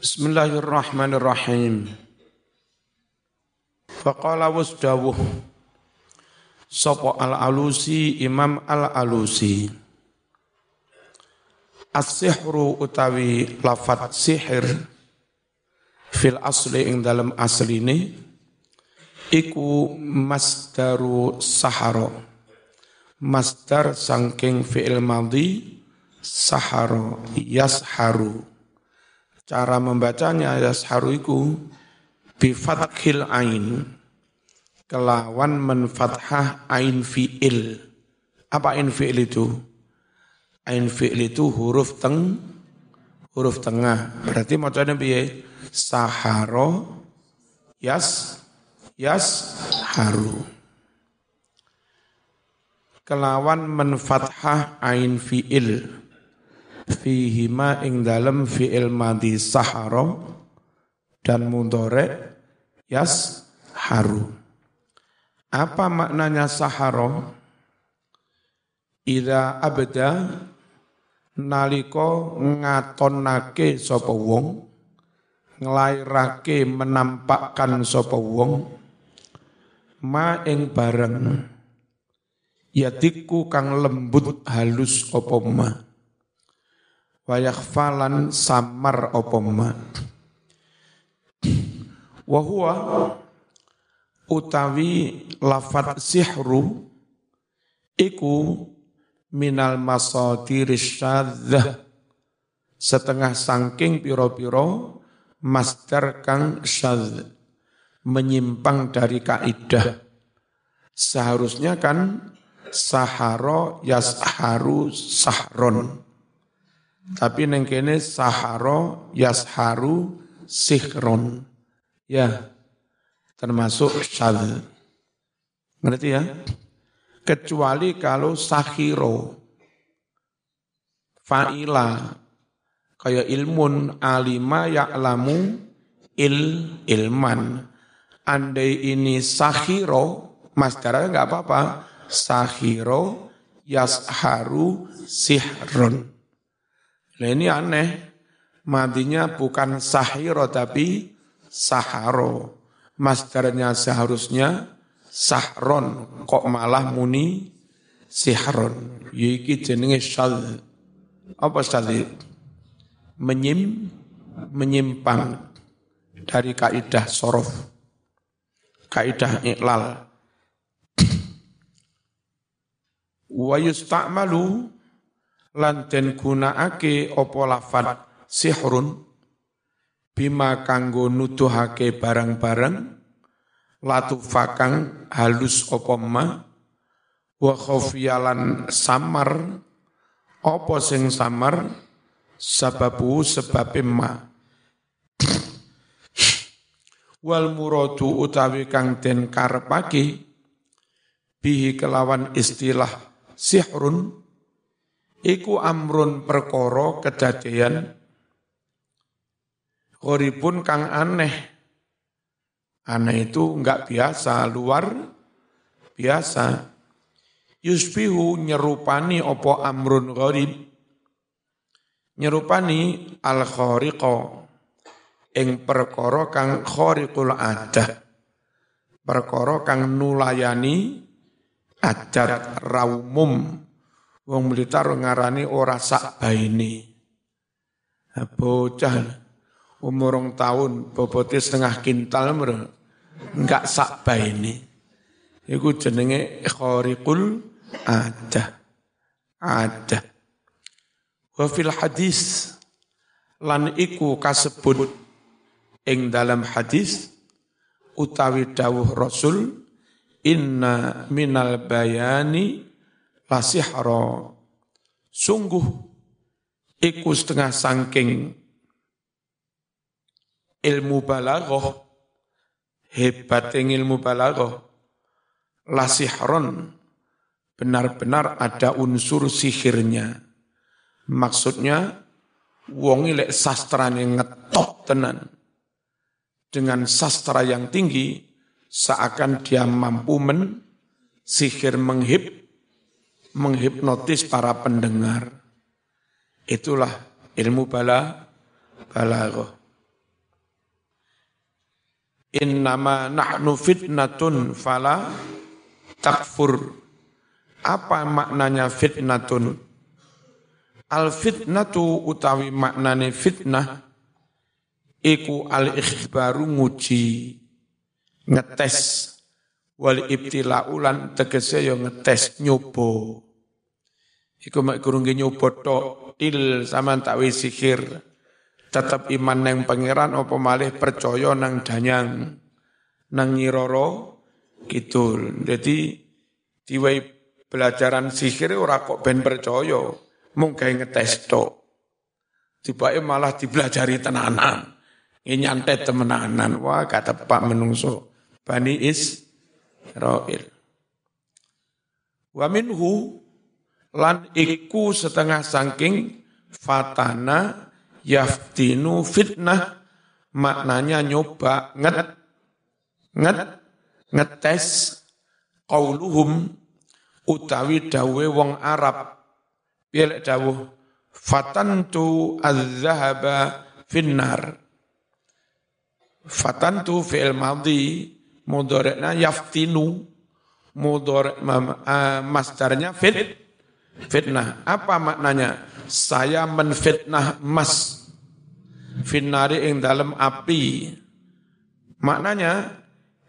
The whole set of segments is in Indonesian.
Bismillahirrahmanirrahim. Faqala wasdawuh. Sopo al-alusi imam al-alusi. As-sihru utawi lafat sihir Fil asli ing dalam asli ini Iku masdaru saharo Masdar sangking fi'il madhi Saharo Yasharu Cara membacanya yasharu iku Bifathil ain kelawan menfathah ain fi'il. Apa ain fi'il itu? Ain fi'il itu huruf teng huruf tengah. Berarti macamnya piye? Saharo yas yas haru. Kelawan menfathah ain fi'il fihima ing dalam fi'il madi saharo dan mudore yas haru. Apa maknanya saharo? Ida abda naliko ngatonake sapa wong nglairake menampakkan sapa wong ma ing bareng yatiku kang lembut halus apa ma wayakhfalan samar apa ma? Utawi lafat sihru iku minal masadir syadzah. Setengah sangking piro-piro master kang syadz menyimpang dari kaidah. Seharusnya kan saharo yasharu sahron tapi neng kene saharo yasharu sihron ya termasuk syadz. Ngerti ya? Kecuali kalau sahiro, fa'ila, kayak ilmun alima ya'lamu il ilman. Andai ini sahiro, masdaranya enggak apa-apa. Sahiro yasharu sihron. Nah ini aneh, madinya bukan sahiro tapi saharo. Masdarnya seharusnya sahron. Kok malah muni sihron? Yiki jenenge syadz apa syadz menyim menyimpang dari kaidah sorof kaidah iklal. Wa yusta'malu lan den gunakake apa lafat sihrun? Bima kanggo nuduhake barang-barang? Fakang halus apa ma? Wa khofiyalan samar? Apa sing samar? Sababu sebab ma. Wal muradu utawi kang den karepake bihi kelawan istilah sihrun iku amrun perkara kedadian Goribun kang aneh. Aneh itu enggak biasa, luar biasa. Yusbihu nyerupani opo amrun gorib. Nyerupani al khoriqo. Ing perkara kang khoriqul adah. Perkara kang nulayani adat raumum. Wong Blitar ngarani ora sak baini. Bocah. Umur rong tahun bobotnya setengah kintal mer enggak sak ini iku jenenge khariqul ada ada wa fil hadis lan iku kasebut ing dalam hadis utawi dawuh Rasul inna minal bayani lasihra sungguh iku setengah sangking ilmu balaghah hebat ilmu balaghah. Lasihron benar-benar ada unsur sihirnya. Maksudnya wong ilek yang ngetop tenan. Dengan sastra yang tinggi seakan dia mampu men sihir menghip menghipnotis para pendengar itulah ilmu bala balaghah innama nahnu fitnatun fala takfur. Apa maknanya fitnatun? Al fitnatu utawi maknane fitnah iku al ikhbaru nguji ngetes wal ibtila ulan tegese yo ngetes nyoba iku mek kurung nyoba tok il sama tak sihir tetap iman nang pangeran apa malih percaya nang danyang nang nyiroro kidul jadi diwai pelajaran sihir ora kok ben percaya mung gawe ngetes tok tiba malah dipelajari tenanan nyantet temenanan. Wah kata Pak Menungso. Bani Israel. Wa minhu lan iku setengah sangking fatana yaftinu fitnah maknanya nyoba nget nget ngetes qauluhum utawi dawe wong Arab. Piye dawuh? Fatantu az-zahaba finnar. Fatantu fi'il madhi mudhari'na yaftinu mudhari' uh, masdarnya fit fitnah. Apa maknanya? Saya menfitnah mas finari ing dalam api. Maknanya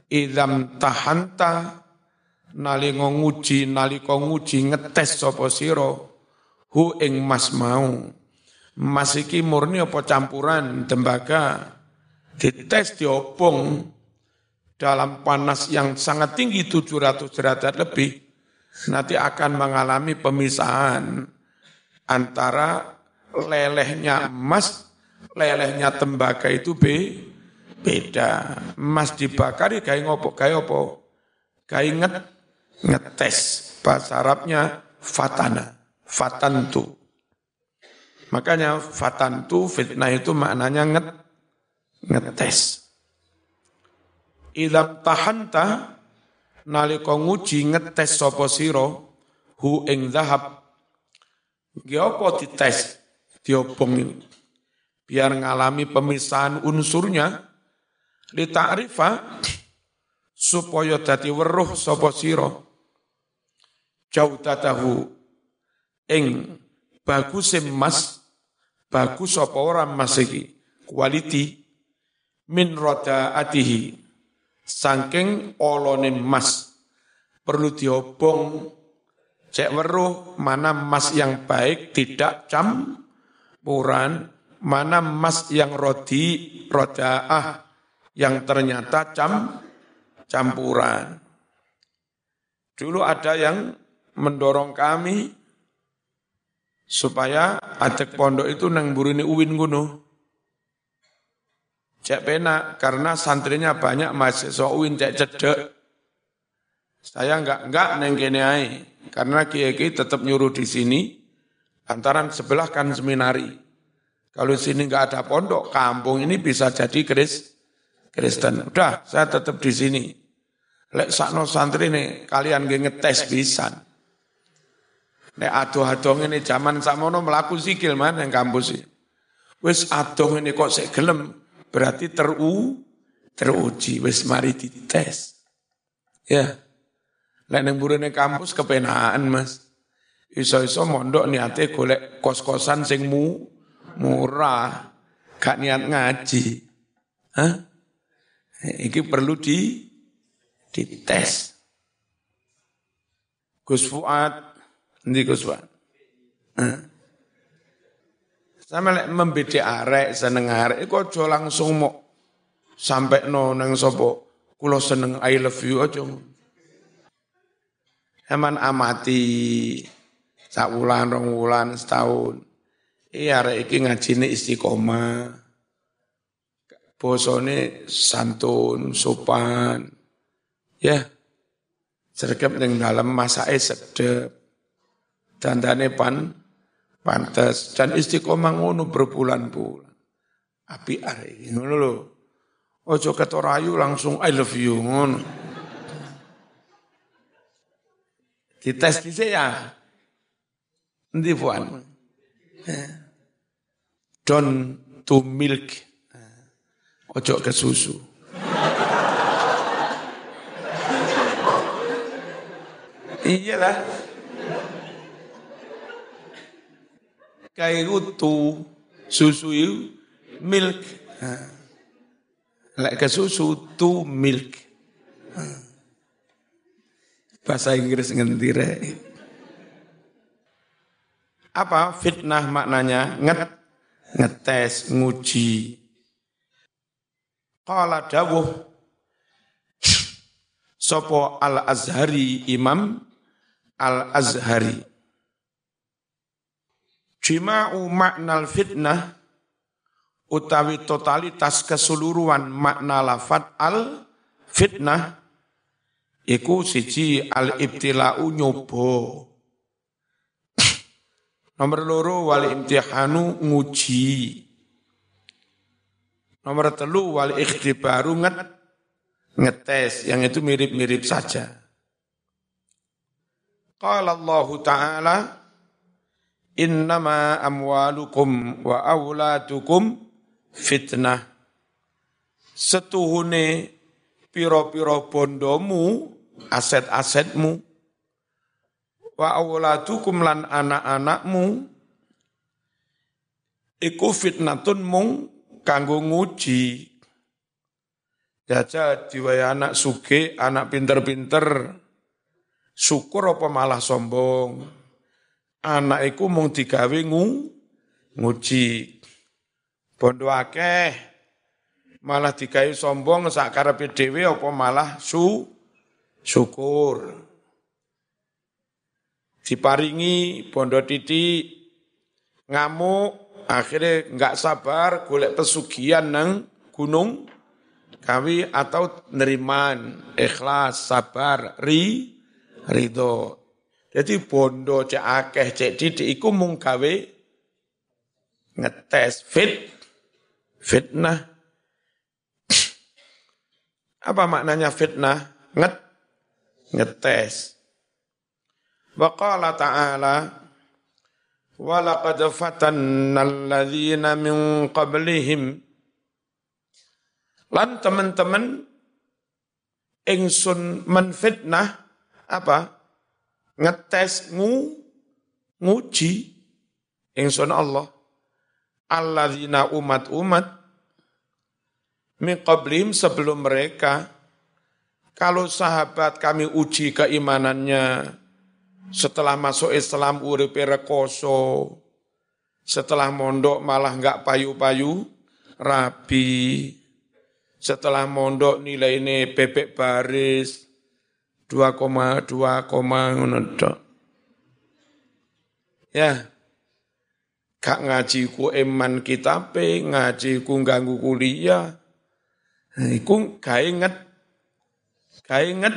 idam tahanta nalingo nguji naliko nguji ngetes sapa sira hu ing mas mau. Mas iki murni apa campuran tembaga dites diopong dalam panas yang sangat tinggi 700 derajat lebih, nanti akan mengalami pemisahan antara lelehnya emas, lelehnya tembaga itu be, beda. Emas dibakar ya kayak ngopo, kayak apa? Kayak nget, ngetes. Bahasa Arabnya fatana, fatantu. Makanya fatantu fitnah itu maknanya nget, ngetes. Idam tahanta nalika nguji ngetes sapa sira hu ing zahab. Ki apa dites? Diobong. Biar ngalami pemisahan unsurnya li ta'rifa supaya dadi weruh sapa sira jautatahu ing bagus emas bagus apa ora emas iki quality min roda atihi saking olone mas. Perlu diobong. Cek weruh mana mas yang baik tidak campuran mana mas yang rodi rodaah. Yang ternyata cam campuran. Dulu ada yang mendorong kami supaya adek pondok itu nang burine uwin gunung Cek penak karena santrinya banyak mahasiswa UIN cek cedek. Saya enggak enggak neng kene karena kiai tetap nyuruh di sini antaran sebelah kan seminari. Kalau sini enggak ada pondok, kampung ini bisa jadi Kris Kristen. Udah, saya tetap di sini. Lek sakno santri nih, kalian gak ngetes bisa. Nek adoh-adoh ini zaman samono melaku sikil mana yang kampus sih. Wis adoh ini kok saya gelem berarti teru teruji wis mari dites. Ya. Lek ning burine kampus kepenaan Mas. Iso-iso mondok niate golek kos-kosan sing mu, murah, gak niat ngaji. Hah? Iki perlu di dites. Gus Fuad, ndi Gus Fuad? Hah? Sama lek membeda arek seneng arek iku aja langsung mau sampai no nang sapa kula seneng I love you aja. Eman amati sak wulan rong wulan setahun. Iya arek iki ngajine istiqomah. Bosone santun, sopan. Ya. Sergap ning dalam masake sedep. Dandane pan pantas dan istiqomah ngono berbulan-bulan. Api arek ngono lho. Ojo ketorayu langsung I love you ngono. Dites dhisik ya? Endi puan? Don to milk. Ojo ke susu. Iya lah. Kayak tu susu itu milk. Lek ke susu tu milk. Bahasa Inggris ngendire. Apa fitnah maknanya? Nget, ngetes, nguji. Qala dawuh Sopo al-Azhari Imam al-Azhari. Jima'u maknal fitnah utawi totalitas keseluruhan makna lafat al fitnah iku siji al ibtila'u nyobo nomor loro wal imtihanu nguji. Nomor telu wal ikhtibaru nget ngetes yang itu mirip-mirip saja. Qala Allah Ta'ala Innama amwalukum wa auladukum fitnah. Setuhune piro-piro bondomu, aset-asetmu, wa auladukum lan anak-anakmu, iku fitnatun mung kanggo nguji. Jaja diwaya anak suge, anak pinter-pinter, syukur apa malah sombong. Anak iku mung digawe ngu, nguji. Bondo akeh malah digawe sombong sak karepe dhewe apa malah su syukur. Diparingi bondo titik ngamuk akhirnya nggak sabar golek pesugihan nang gunung kawi atau neriman ikhlas sabar ri ridho jadi bondo cek akeh cek didik iku mung gawe ngetes fit Fitnah. Apa maknanya fitnah? Nget, ngetes. Wa qala ta'ala Walaqad fatanna alladhina min qablihim Lan teman-teman ingsun menfitnah apa? Ngetes ngu nguji ingsun Allah. Alladzina umat-umat min qablihim sebelum mereka. Kalau sahabat kami uji keimanannya setelah masuk Islam uripe rekoso setelah mondok malah enggak payu-payu rabi. Setelah mondok nilai ini bebek baris 2,2, ngono Ya, Gak ngaji ku eman kitabe, ngaji ku ganggu kuliah. Nah, iku gawe nget gawe nget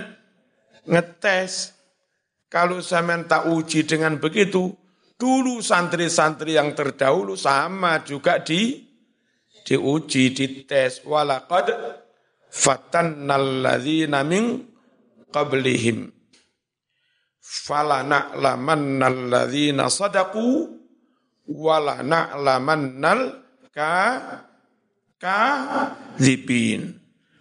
ngetes. Kalau sampean tak uji dengan begitu, dulu santri-santri yang terdahulu sama juga di diuji, dites. Walaqad fatannal ladzina min qablihim. Falana lamannal ladzina sadaqu wala na'lamannal ka ka zibin.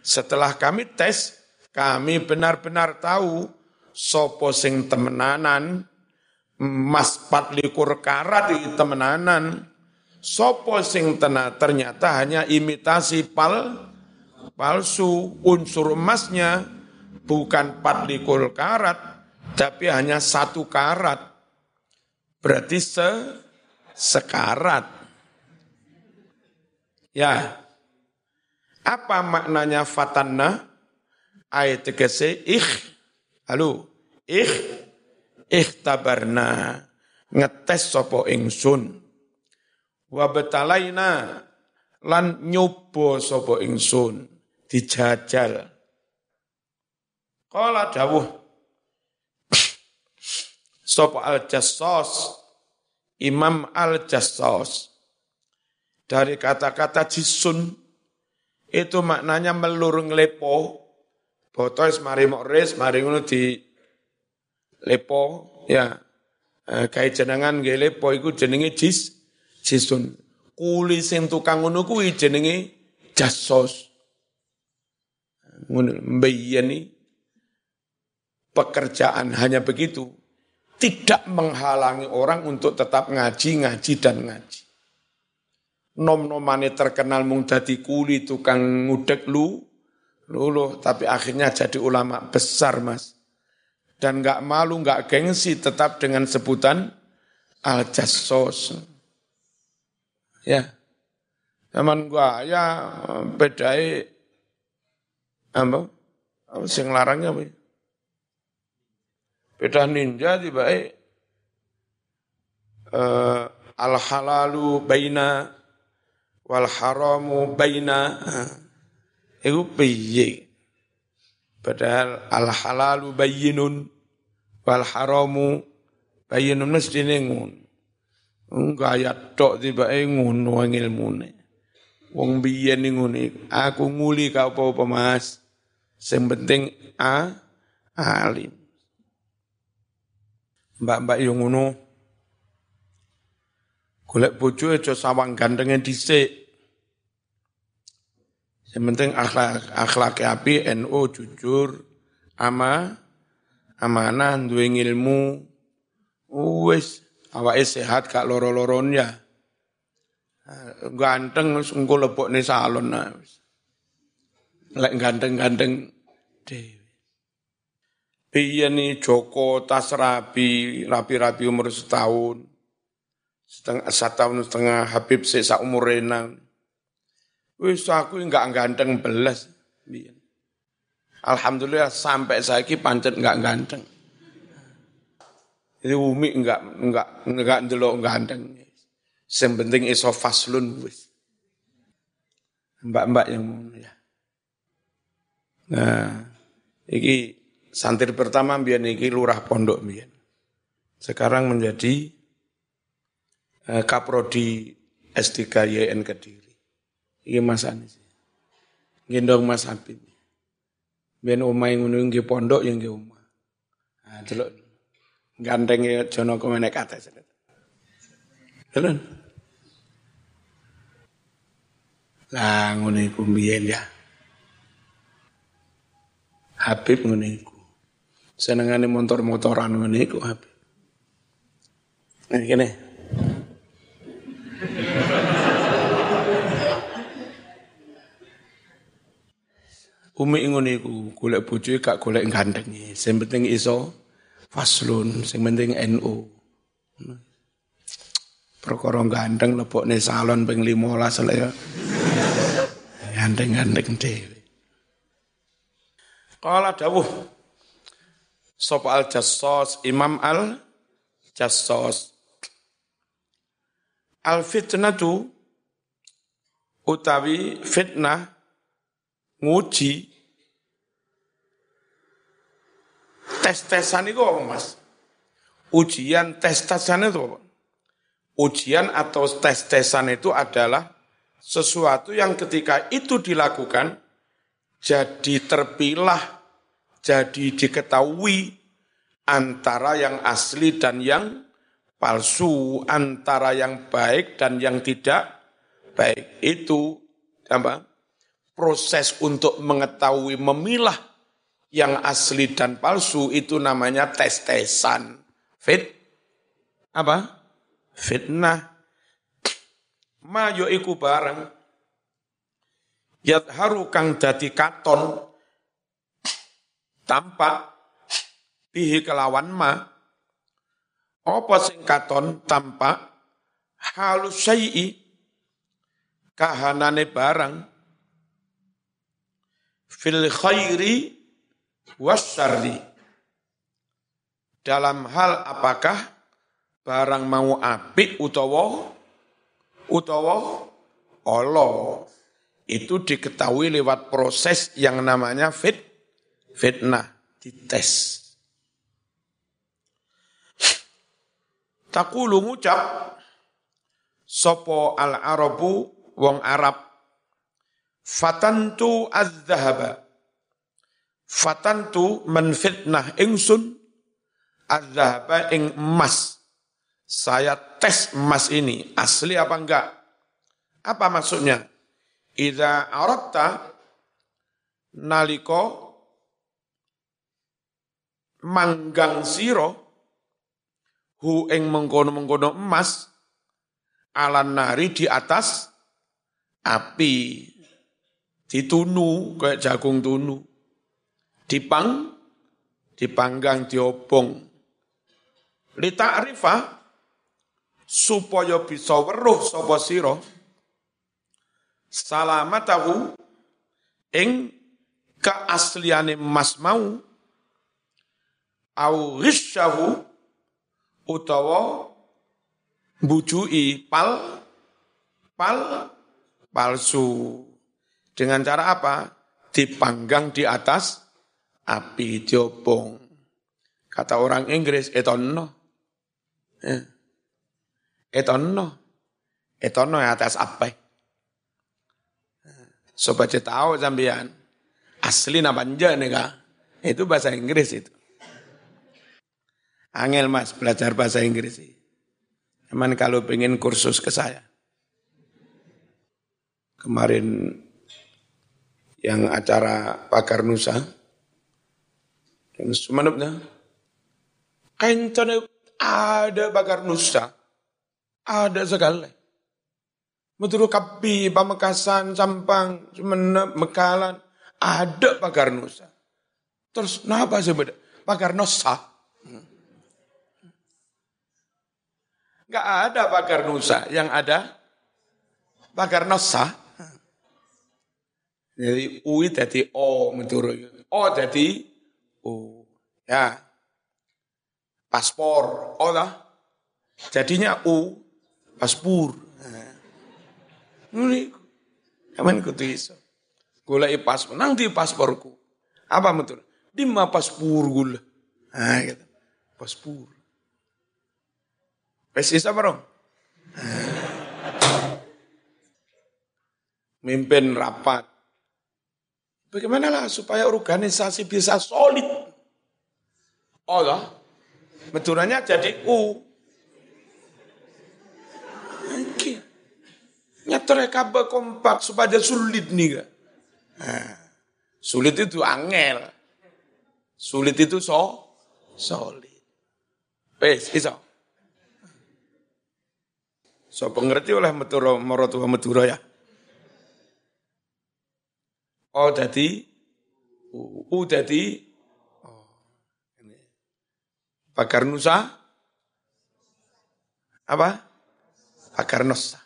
Setelah kami tes, kami benar-benar tahu sopo sing temenanan, mas patlikur karat di temenanan, sopo sing tena, ternyata hanya imitasi pal palsu unsur emasnya bukan patlikur karat, tapi hanya satu karat. Berarti se sekarat. Ya. Apa maknanya fatanna? Ayat tegese ikh. Halo. Ikh. Ikhtabarna. Ngetes sopo ingsun. Wabetalaina. Lan nyobo sopo ingsun. Dijajal. Kala dawuh. Sopo al-jassos Imam Al-Jassos. Dari kata-kata jisun, itu maknanya melurung lepo. Botois mari mokres, mari ngono di lepo, ya. Eh, kai jenengan nggih lepo iku jenenge jis, jisun. Kuli sing tukang ngono kuwi jenenge jassos. Ngono mbiyeni pekerjaan hanya begitu, tidak menghalangi orang untuk tetap ngaji, ngaji, dan ngaji. Nom-nomane terkenal mung dadi kuli tukang ngudek lu, luluh, tapi akhirnya jadi ulama besar mas. Dan nggak malu, nggak gengsi tetap dengan sebutan al-jassos. Ya, zaman gua ya bedai apa? Sing larangnya apa? Ya? Beda ninja tiba eh uh, al halalu baina wal haramu baina. Itu piye? Padahal al halalu bayinun wal haramu bayinun mesti nengun gaya tok tiba eh ngono ilmune. Wong biyen aku nguli kau apa Mas. Sing penting a alim mbak-mbak yang ngono. Golek bojo aja sawang gantengnya dhisik. Yang penting akhlak akhlak api NU jujur ama amanah duwe ilmu wis awake sehat gak loro-loron ya. Ganteng engko lebokne salon nah lek ganteng-ganteng dhewe Nih Joko tas rapi, rapi-rapi umur setahun, setengah satu tahun setengah Habib sisa umur renang. Wis aku enggak ganteng belas. Alhamdulillah sampai saya ki pancet enggak ganteng. Jadi umi enggak enggak enggak ndelok ganteng. Yang penting iso faslun wis. Mbak-mbak yang ya. Nah, iki Santri pertama biar niki lurah pondok biar. Sekarang menjadi eh, kaprodi S3 YN Kediri. Ini Mas Anis. Gendong Mas Habib. Biar omah yang menunggu pondok yang ke omah. Nah, delok gantengnya jono ke mana kata. Delok. Lah ngono iku ya. Habib ngono senengane motor-motoran ngene iku Habib. Nah, kene. Umi ngono iku golek bojo gak golek ganteng. Sing penting iso faslun, sing penting NU. Perkara ganteng lebokne salon ping 15 lek ya. Ganteng-ganteng dhewe. Kala dawuh Sop al jassos Imam al jassos al fitnatu utawi fitnah nguji tes-tesan itu apa mas? Ujian tes-tesan itu apa? Ujian atau tes-tesan itu adalah sesuatu yang ketika itu dilakukan jadi terpilah jadi diketahui antara yang asli dan yang palsu, antara yang baik dan yang tidak baik. Itu apa? Proses untuk mengetahui memilah yang asli dan palsu itu namanya tes-tesan. Fit apa? Fitnah. Ma iku barang yadharu kang dadi katon tampak bihi kelawan ma apa sing katon tampak halus syai'i kahanane barang fil khairi wasyarri dalam hal apakah barang mau apik utawa utawa Allah itu diketahui lewat proses yang namanya fit fitnah, dites. Takulu ngucap sopo al arabu wong Arab fatantu az-zahaba. Fatantu menfitnah ingsun az-zahaba ing emas. Saya tes emas ini asli apa enggak? Apa maksudnya? Iza aratta naliko manggang siro hu ing mengkono-mengkono emas alan nari di atas api ditunu kayak jagung tunu. Dipang dipanggang diobong. Lita'rifa supaya bisa weruh sapa sira salamatahu ing keasliane mas mau au ghisyahu utawa bujui pal pal palsu dengan cara apa dipanggang di atas api diobong kata orang Inggris etonno eh. etonno etonno atas apa Sobat tahu sampean. Asli apa nih kak? Itu bahasa Inggris itu. Angel mas belajar bahasa Inggris. Cuman kalau pengen kursus ke saya. Kemarin yang acara Pakar Nusa. Semenupnya. Kencana ada Pakar Nusa. Ada sekali. Meturu Kapi, Pamekasan, Sampang, Sumenep, Mekalan, ada pagar Nusa. Terus kenapa sih beda? Pagar Nusa. Enggak ada pagar Nusa, yang ada pagar Nusa. Jadi U jadi O meturu. O jadi U. Ya. Paspor, O lah. Jadinya U, paspur. Nuni, kamen kutu iso. Gula i paspor, nang di pasporku. Apa betul? Di ma paspor gula. Ah, gitu. Paspor. Pes isa barong. Mimpin rapat. Bagaimana lah supaya organisasi bisa solid? Oh lah, jadi U. Nyetre kabeh kompak supaya sulit nih gak. Nah, sulit itu angel. Sulit itu so solid. Wes, iso. So pengerti oleh Madura Maratua Madura ya. Oh jadi U, oh, ini. Pakar Nusa apa? Pakar Nusa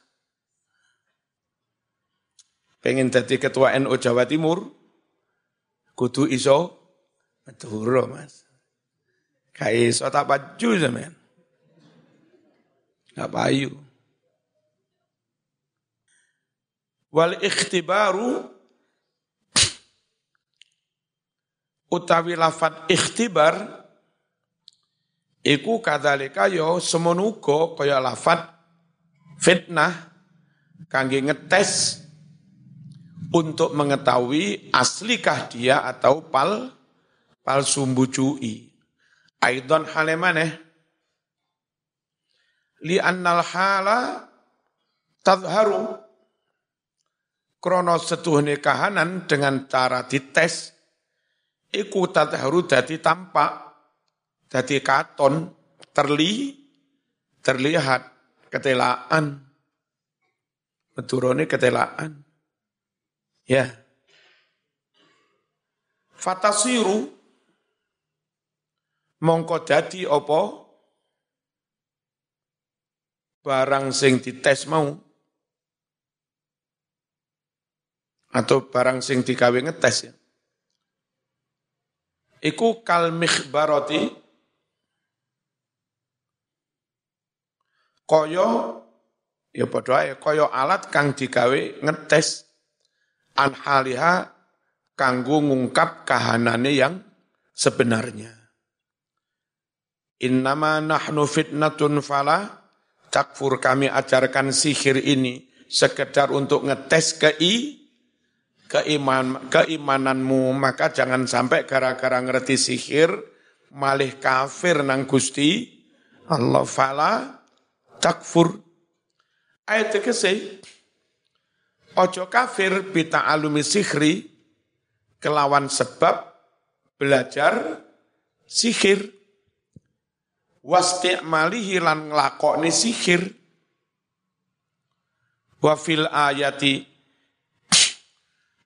pengen jadi ketua NU Jawa Timur, kudu iso Madura, Mas. Gak iso tak baju zaman. Payu. Wal ikhtibaru utawi lafat ikhtibar iku kadzalika yo semonuga kaya lafat fitnah kangge ngetes untuk mengetahui aslikah dia atau pal palsu bucui. Aidon halemane li annal hala tadharu krono setuhne kahanan dengan cara dites iku tadharu dadi tampak dadi katon terli terlihat ketelaan. Meturone ketelaan. Ya. Fatasiru mongko dadi apa? Barang sing dites mau atau barang sing digawe ngetes ya. Iku kal mikhbarati kaya ya padha ae kaya alat kang digawe ngetes anhaliha kanggo ngungkap kahanane yang sebenarnya. Innama nahnu fitnatun fala takfur kami ajarkan sihir ini sekedar untuk ngetes kei keiman keimananmu maka jangan sampai gara-gara ngerti sihir malih kafir nang Gusti Allah fala takfur ayat ke Ojo kafir bita alumi sihri kelawan sebab belajar sihir. Wasti'malihi lan nglakokne sihir. Wa fil ayati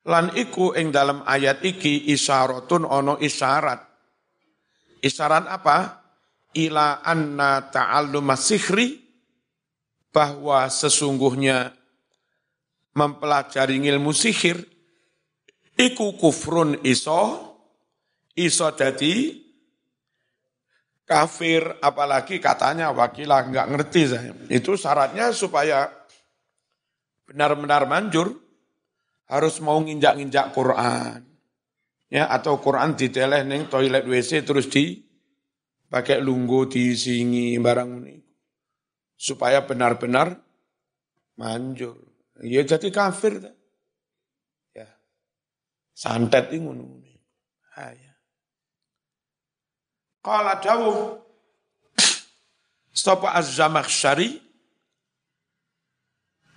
lan iku ing dalam ayat iki isyaratun ono isyarat. Isyarat apa? Ila anna ta'alluma sihri bahwa sesungguhnya mempelajari ilmu sihir iku kufrun iso iso jadi kafir apalagi katanya wakilah nggak ngerti saya itu syaratnya supaya benar-benar manjur harus mau nginjak-nginjak Quran ya atau Quran diteleh neng toilet WC terus di pakai lunggu singi barang ini supaya benar-benar manjur. Ya jadi kafir. Ya. Santet ini ngono. Ya. Qala dawuh Stapa az-Zamakhsyari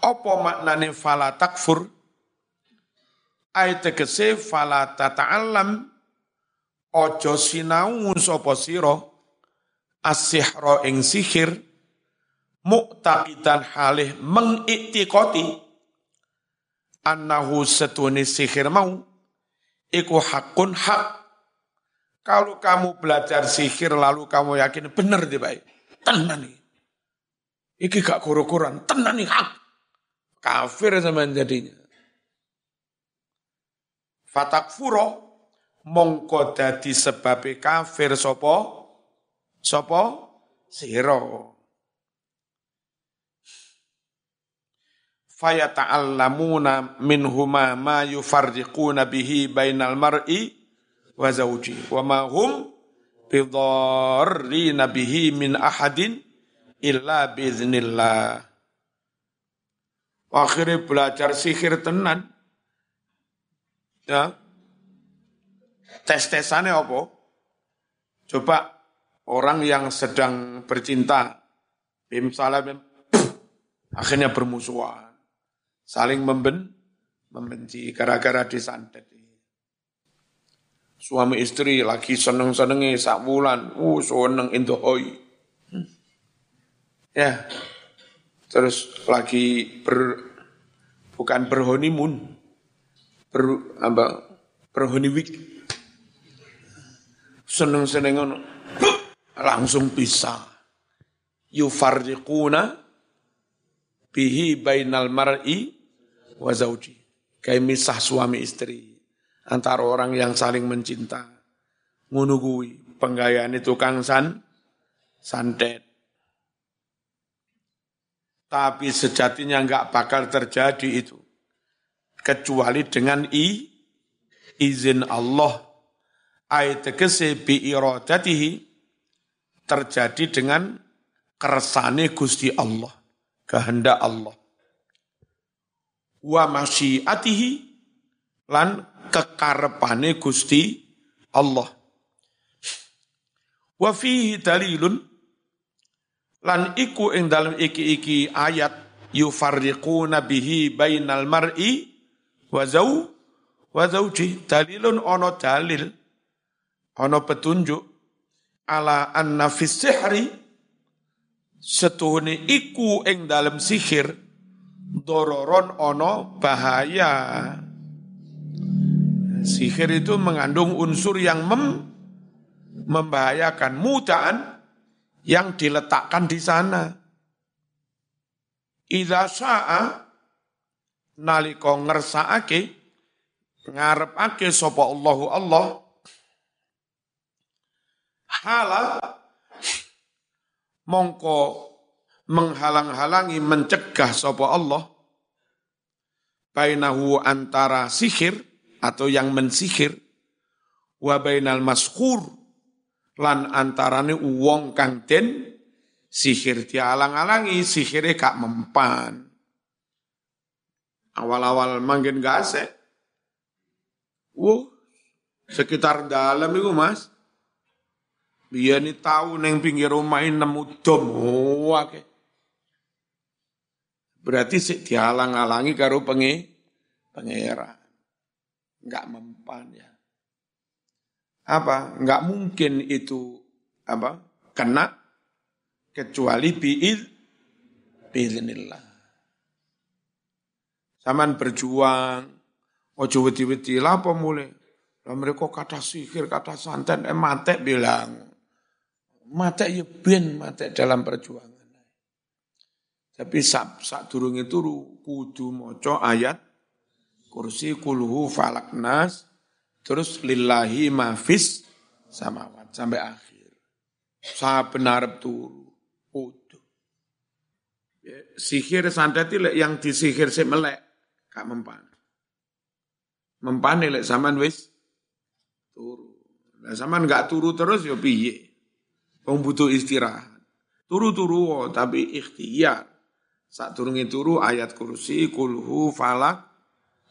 apa maknane fala takfur ayat tegese fala tata'allam. Ojo sinau sapa sira? As-sihra ing sihir. Mu'taqidan halih mengiktikoti annahu setuni sihir mau. Iku hakun hak. Kalau kamu belajar sihir lalu kamu yakin benar deh baik tenan nih iki gak kurukuran. Tenan nih hak. Kafir sama jadinya fatakfuro mongko dadi sebab kafir sopo sopo siro fayata'allamuna minhuma ma yufarriquna bihi bainal mar'i wa zawji wa ma hum bihi min ahadin illa biiznillah. Akhirnya belajar sihir tenan ya tes-tesannya apa coba orang yang sedang bercinta bim salam akhirnya bermusuhan saling memben, membenci gara-gara disantet. Suami istri lagi seneng-senengi sak bulan, uh seneng intohoi. Hmm. Ya, terus lagi ber, bukan berhoneymoon, ber, apa, berhoneyweek. Seneng-seneng langsung pisah. Yufarriquna bihi bainal mar'i wa zauji. Kayak misah suami istri antara orang yang saling mencinta. Ngunugui penggayaan itu kang san santet. Tapi sejatinya enggak bakal terjadi itu. Kecuali dengan i, izin Allah. Ayat tegese bi iradatihi terjadi dengan kersane Gusti Allah, kehendak Allah wa masyiatihi lan kekarepane Gusti Allah. Wa fihi dalilun lan iku ing dalem iki-iki ayat yufarriquna bihi bainal mar'i wa zau wa zauji dalilun ono dalil ono petunjuk ala anna fis sihri setuhune iku ing dalem sihir dororon ono bahaya. Sihir itu mengandung unsur yang mem, membahayakan mudaan yang diletakkan di sana. Idza sa'a nalika ngersakake ngarepake sapa Allahu Allah hala mongko menghalang-halangi mencegah sapa Allah bainahu antara sihir atau yang mensihir wa bainal maskhur lan antarane wong kang den sihir dialang-alangi sihire gak mempan awal-awal manggen gak asik Wuh, sekitar dalam itu mas. Biar ini tahu neng pinggir rumah ini nemu dom. Oh, okay. Berarti sih dihalang-halangi karo penge, pengera. Enggak mempan ya. apa? Enggak mungkin itu apa? Kena kecuali biid biiznillah. Saman berjuang, ojo wedi-wedi apa mulai. Lah mereka kata sihir, kata santet, eh mate bilang. Mate ya ben mate dalam perjuangan. Tapi sak sak durunge turu kudu maca ayat kursi kulhu falak nas terus lillahi mafis samawat sampai akhir. Sa benar turu. Kudu. Ya, sihir santet yang disihir si melek kak mempan. Mempan lek zaman wis turu. Nah zaman nggak turu terus ya piye? Wong butuh istirahat. Turu-turu tapi ikhtiar. Saat turungi turu ayat kursi, kulhu, falak,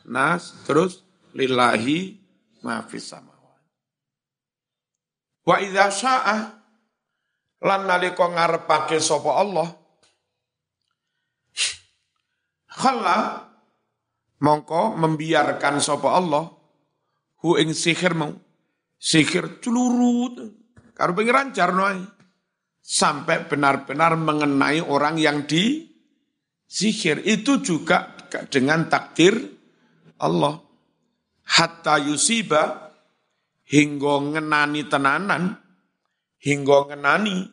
nas, terus lillahi mafis samawat. Wa idha sya'ah, lan nalika ngarepake sapa Allah, khalla mongko membiarkan sapa Allah hu ing sihir mau sihir celurut karo pengiran jarno sampai benar-benar mengenai orang yang di Sihir. Itu juga dengan takdir Allah. Hatta yusiba hingga ngenani tenanan, hingga ngenani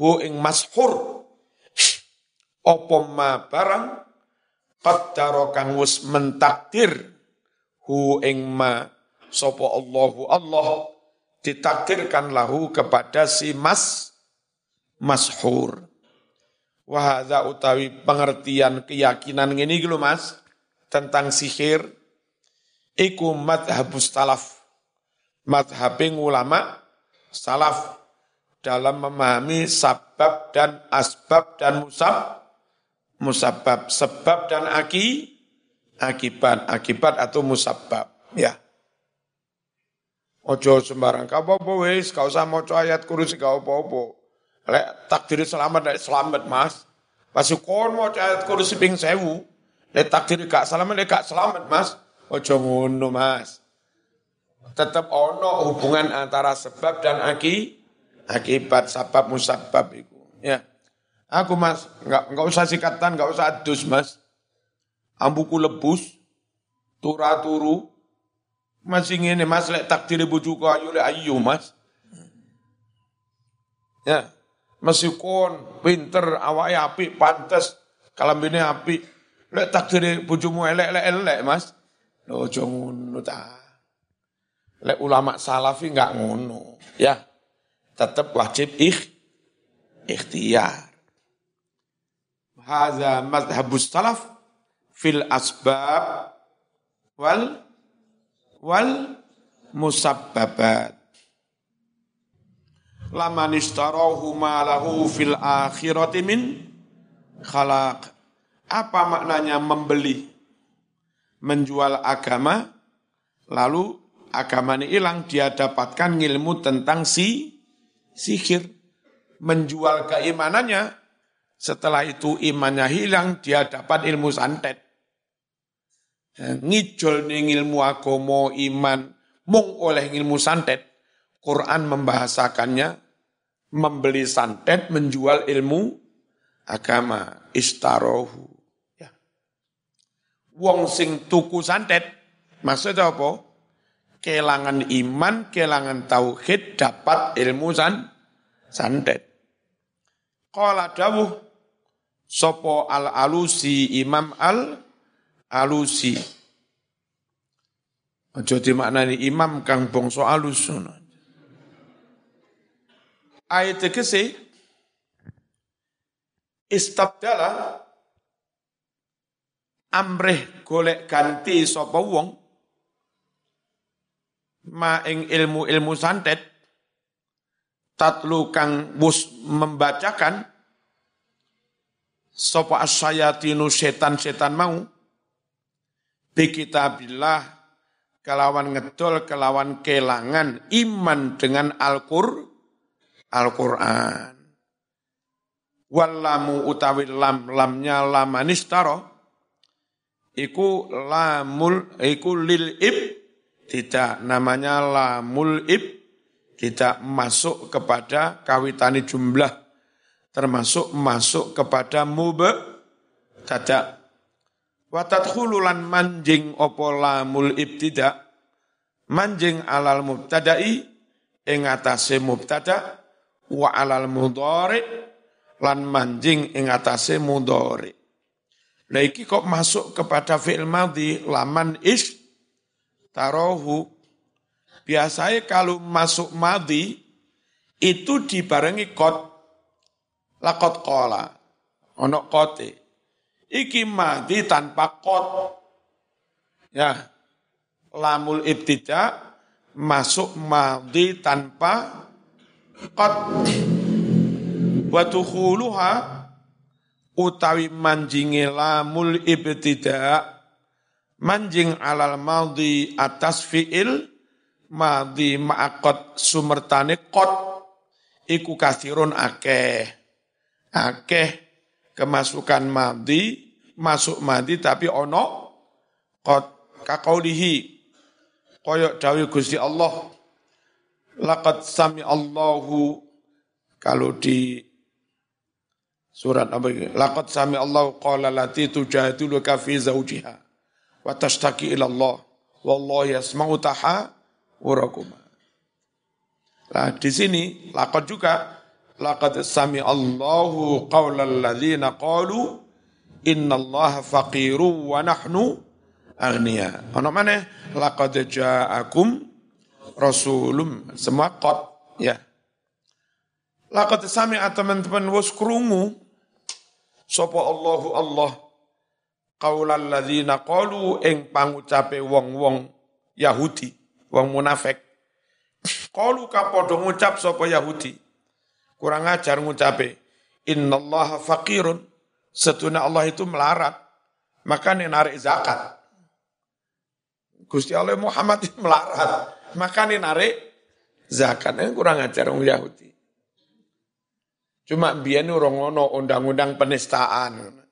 hu ing mashur. Opo ma barang qaddara kang wis mentakdir hu ing ma sapa Allahu Allah ditakdirkan lahu kepada si mas mashur. Wahada utawi pengertian keyakinan ini gitu mas tentang sihir iku madhabus salaf. Madhabing ulama salaf dalam memahami sabab dan asbab dan musab musabab sebab dan aki akibat akibat atau musabab ya Ojo sembarang kau apa wis kau usah maca ayat kursi kau apa-apa Lek takdir selamat lek selamat mas. Pas mau ayat kursi ping sewu. Lek takdir gak selamat lek gak selamat mas. Ojo ngono mas. Tetap ono hubungan antara sebab dan aki, akibat sabab musabab itu. Ya. Aku mas, nggak nggak usah sikatan, nggak usah adus mas. Ambuku lebus, tura turu, masih ngene mas lek takdir bujuku ayu lek ayu mas. Ya, Meskipun pinter, awak api, pantes, kalambine api. Lek takdir bojomu elek-elek Mas. Lho aja ngono ta. Lek ulama salafi enggak ngono, ya. Tetap wajib ikh ikhtiar. Hadza madhhabus salaf fil asbab wal wal musabbabat laman istarahu lahu fil akhirati min khalaq. Apa maknanya membeli? Menjual agama, lalu agama ini hilang, dia dapatkan ilmu tentang si sihir. Menjual keimanannya, setelah itu imannya hilang, dia dapat ilmu santet. Ngijol nih ilmu agomo iman, mung oleh ilmu santet, Quran membahasakannya membeli santet, menjual ilmu agama, istarohu. Ya. Wong sing tuku santet, maksudnya apa? Kelangan iman, kelangan tauhid, dapat ilmu san, santet. Qala dawuh, sopo al-alusi, imam al-alusi. Aja dimaknani imam kang bangsa alus. Ayat tegese istabdala amreh golek ganti sapa wong ma ing ilmu-ilmu santet tatlu kang bus membacakan sapa asyayatinu setan-setan mau bi kitabillah kelawan ngedol kelawan kelangan iman dengan Al-Qur'an Al-Quran. Wallamu utawi lam lamnya lamanistaro iku lamul iku lil ib tidak namanya lamul ib tidak masuk kepada kawitani jumlah termasuk masuk kepada mube tidak watat hululan manjing opo lamul ibtida. Manjing alal mubtada'i. Ing atase mubtada. Wa alal mudhari. Lan manjing ing atase mudhari. Nah iki kok masuk kepada fi'il madhi? Laman is tarohu. Biasanya kalau masuk madhi itu dibarengi kot lakot kola. Ono kote. Iki madhi tanpa kot. Ya. Lamul ibtida masuk madhi tanpa kot. Watukhuluha utawi manjingi lamul ibtida manjing alal madhi atas fiil madhi ma'akot sumertane kot iku kasirun akeh akeh kemasukan madhi masuk madhi tapi ono kot kakaulihi koyok dawi Gusti Allah laqad sami Allahu kalau di Surat apa ini? Laqad sami Allah qala lati tujadiluka fi zawjiha wa tashtaki ila Allah wallahu yasma'u tahawurakuma. Nah, di sini laqad juga laqad sami Allahu qawla alladziina qalu innallaha faqiru wa nahnu aghnia. Ono mana? Laqad ja'akum rasulum semua qad ya. Laqad sami'a teman-teman wis krungu Sopo Allahu Allah qaulal ladzina qalu ing pangucape wong-wong Yahudi, wong munafik. Qalu kapadha ngucap sapa Yahudi. Kurang ajar ngucape innallaha faqirun. Setuna Allah itu melarat. Maka narik zakat. Gusti Allah Muhammad itu melarat. Maka narik zakat. Ini kurang ajar wong Yahudi. Cuma biyen orang ono undang-undang penistaan.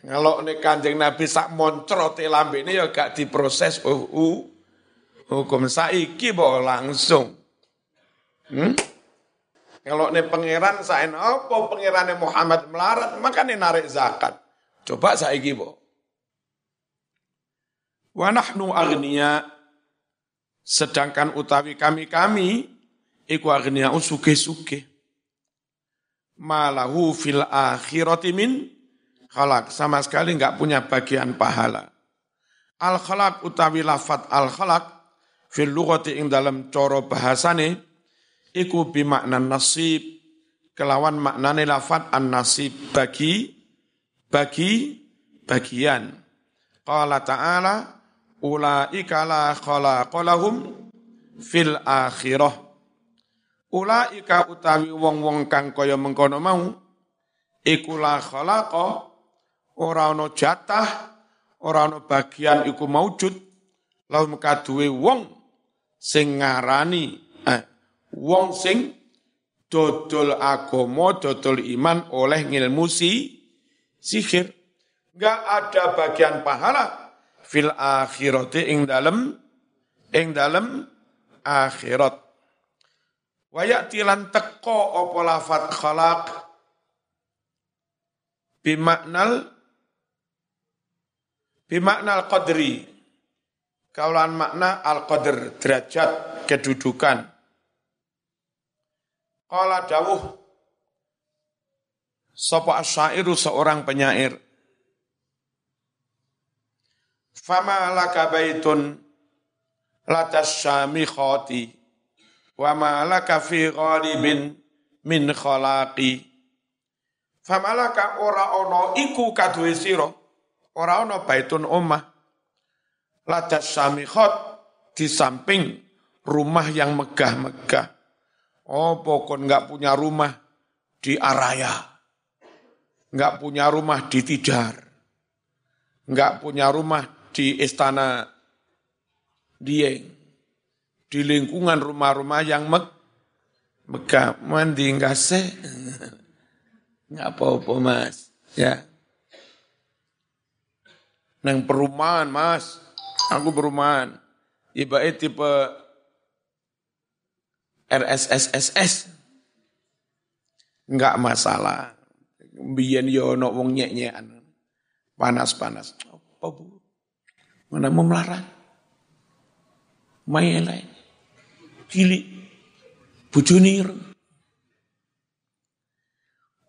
Kalau nih kanjeng Nabi sak moncrot lambe ini ya gak diproses uh, uh hukum saiki bawa langsung. Hmm? Kalau nih pangeran sain apa pangeran Muhammad melarat maka nih narik zakat. Coba saiki bawa. Wa nahnu agniya sedangkan utawi kami-kami iku agniya suke-suke. Malahu fil akhirati min khalaq. Sama sekali enggak punya bagian pahala. Al khalaq utawi lafat al khalaq fil lughati ing dalam coro bahasane iku bimakna nasib kelawan maknane lafat an nasib bagi bagi bagian. Qala ta'ala ulaika la khalaqalahum fil akhirah Ulaika utawi wong-wong kang kaya mengkono mau iku la khalaqa ora ana jatah ora ana bagian iku maujud lahum kaduwe wong sing ngarani eh, wong sing dodol agama dodol iman oleh ngilmu si sihir. Enggak ada bagian pahala fil akhirati ing dalem ing dalem akhirat. Wayak tilan teko opo lafat khalaq bimaknal bimaknal qadri. Kaulan makna al qadr derajat kedudukan Qala dawuh. Sapa asyairu seorang penyair. Fama laka baitun latas syamikhati wa ma laka fi ghalibin min khalaqi. Famalaka ora ono iku kaduwe sira ora ono baitun omah. Ladas samikhat di samping rumah yang megah-megah oh pokok nggak punya rumah di Araya? Nggak punya rumah di Tidar nggak punya rumah di Istana Dieng? Di lingkungan rumah-rumah yang meg megah. Mandi enggak se nggak apa-apa mas. Ya. Neng perumahan mas. Aku perumahan. Ibarat tipe RSSSS. Enggak masalah. Biyen yo ono wong nyek-nyekan. Panas-panas. Apa Bu? Mana mau melarang? Mayelai. Cilik. Bujuni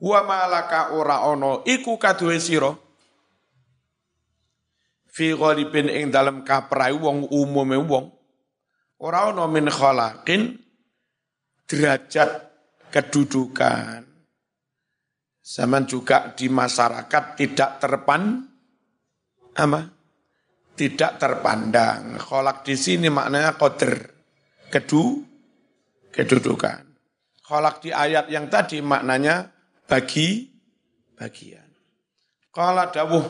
Wa malaka ora ono iku kaduwe sira fi ghalibin ing dalem kaprai wong umume wong ora ono min khalaqin derajat kedudukan. Zaman juga di masyarakat tidak terpan apa? Tidak terpandang. Kholak di sini maknanya koder kedu kedudukan. Kholak di ayat yang tadi maknanya bagi bagian. Qala dawuh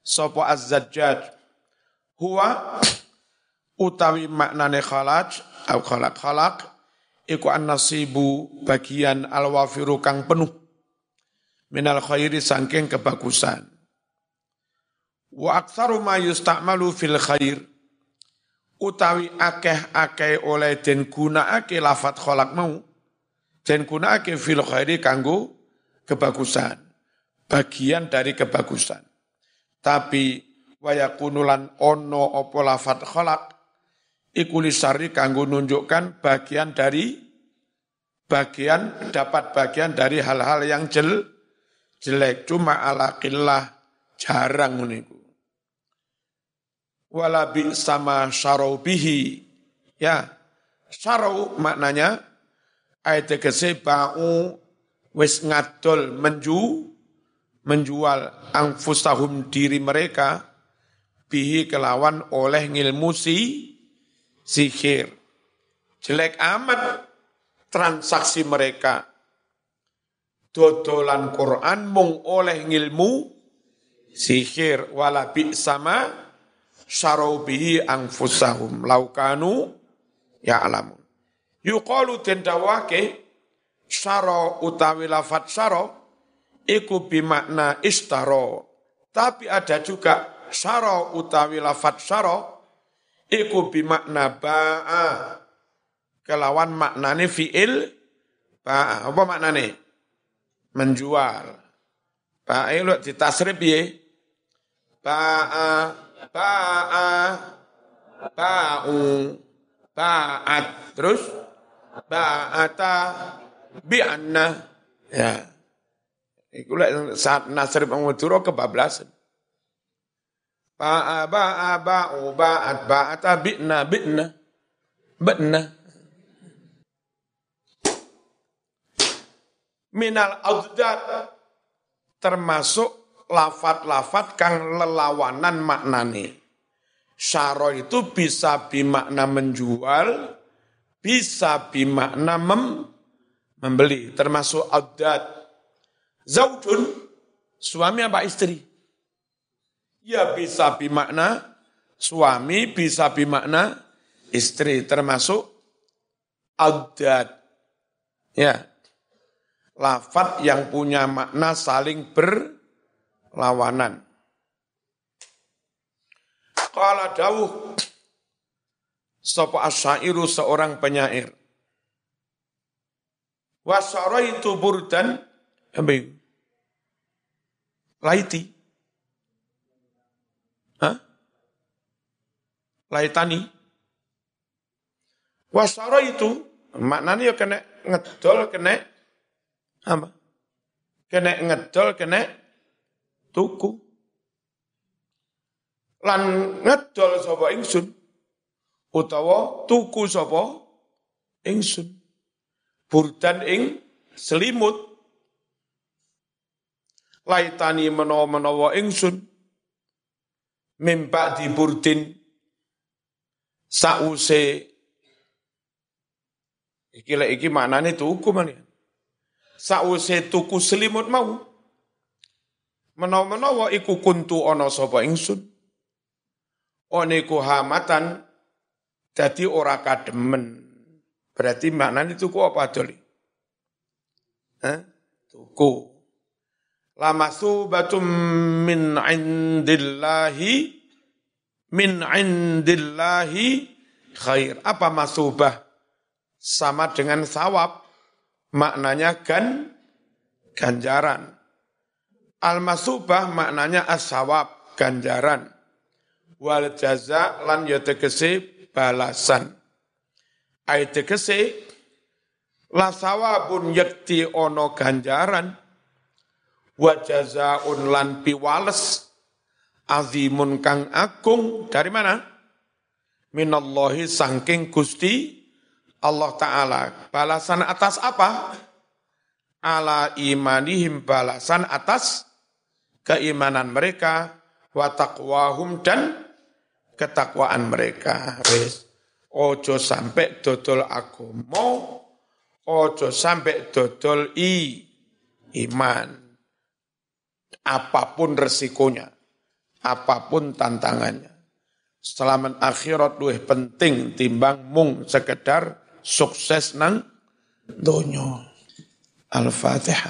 sapa az-zajjaj? Huwa utawi maknane khalaj au khalaq khalaq iku an-nasibu bagian al-wafiru kang penuh minal khairi sangking kebagusan. Wa aktsaru ma yusta'malu fil khair utawi akeh-akeh oleh den gunakake lafat khalaq mau den gunakake fil khairi kanggo kebagusan, bagian dari kebagusan. Tapi wayakunulan ono opo lafat kholak, ikulisari kanggo nunjukkan bagian dari bagian dapat bagian dari hal-hal yang jel, jelek cuma ala killah jarang uniku. Wala bi sama syarau bihi ya syarau maknanya ayat tegese ba'u wis ngadol menju menjual angfusahum diri mereka bihi kelawan oleh ngilmu si sihir. Jelek amat transaksi mereka. Dodolan Quran mung oleh ngilmu sihir wala bi sama syarau bihi angfusahum laukanu ya alamun. Yuqalu tendawake syaro utawi lafat syaro iku bimakna istaro. Tapi ada juga syaro utawi lafat syaro iku bimakna ba'a. Kelawan maknane fi'il ba'a. Apa maknane? Menjual. Ba'a lu ditasrif ya. Ba'a, ba'a, ba'u, ba'at. Terus? Ba'ata, bi'anna ya iku lek saat nasrib Madura kebablasan ba'a ba'a ba'u ba'at ba'ata bi'na bi'na bi'na. Minal audad termasuk lafat-lafat kang lelawanan maknane. Syaro itu bisa bimakna menjual, bisa bimakna mem membeli termasuk adat zaujun suami apa istri ya bisa bimakna suami bisa bimakna istri termasuk adat ya. Lafat yang punya makna saling berlawanan. Kala dawuh Sapa asyairu seorang penyair. Itu burdan? Itu? Laiti. Hah? Laitani. itu maknanya ya kena ngedol kena apa? Kena ngedol kena tuku. Lan ngedol sapa ingsun utawa tuku sapa ingsun burdan ing selimut laitani menawa-menawa ingsun mimpak di burdin sause iki lek iki maknane tuku mana sause tuku selimut mau menawa-menawa iku kuntu ana sapa ingsun one hamatan dadi ora kademen Berarti maknanya tuku apa doli? Hah? Tuku. Lama subatum min indillahi min indillahi khair. Apa masubah? sama dengan sawab, maknanya gan, ganjaran. Al-masubah maknanya as-sawab, ganjaran. Wal jaza lan ya tegese balasan. Ai la sawabun yakti ono ganjaran wa jazaun lan piwales azimun kang agung dari mana? Minallahi sangking Gusti Allah Ta'ala. Balasan atas apa? Ala imanihim balasan atas keimanan mereka, wa taqwahum dan ketakwaan mereka. Wis. Ojo sampai dodol mau ojo sampai dodol i iman. Apa pun resikonya, apa pun tantangannya. Selamat akhirat luwih penting timbang mung sekedar sukses nang donya. Al-Fatihah.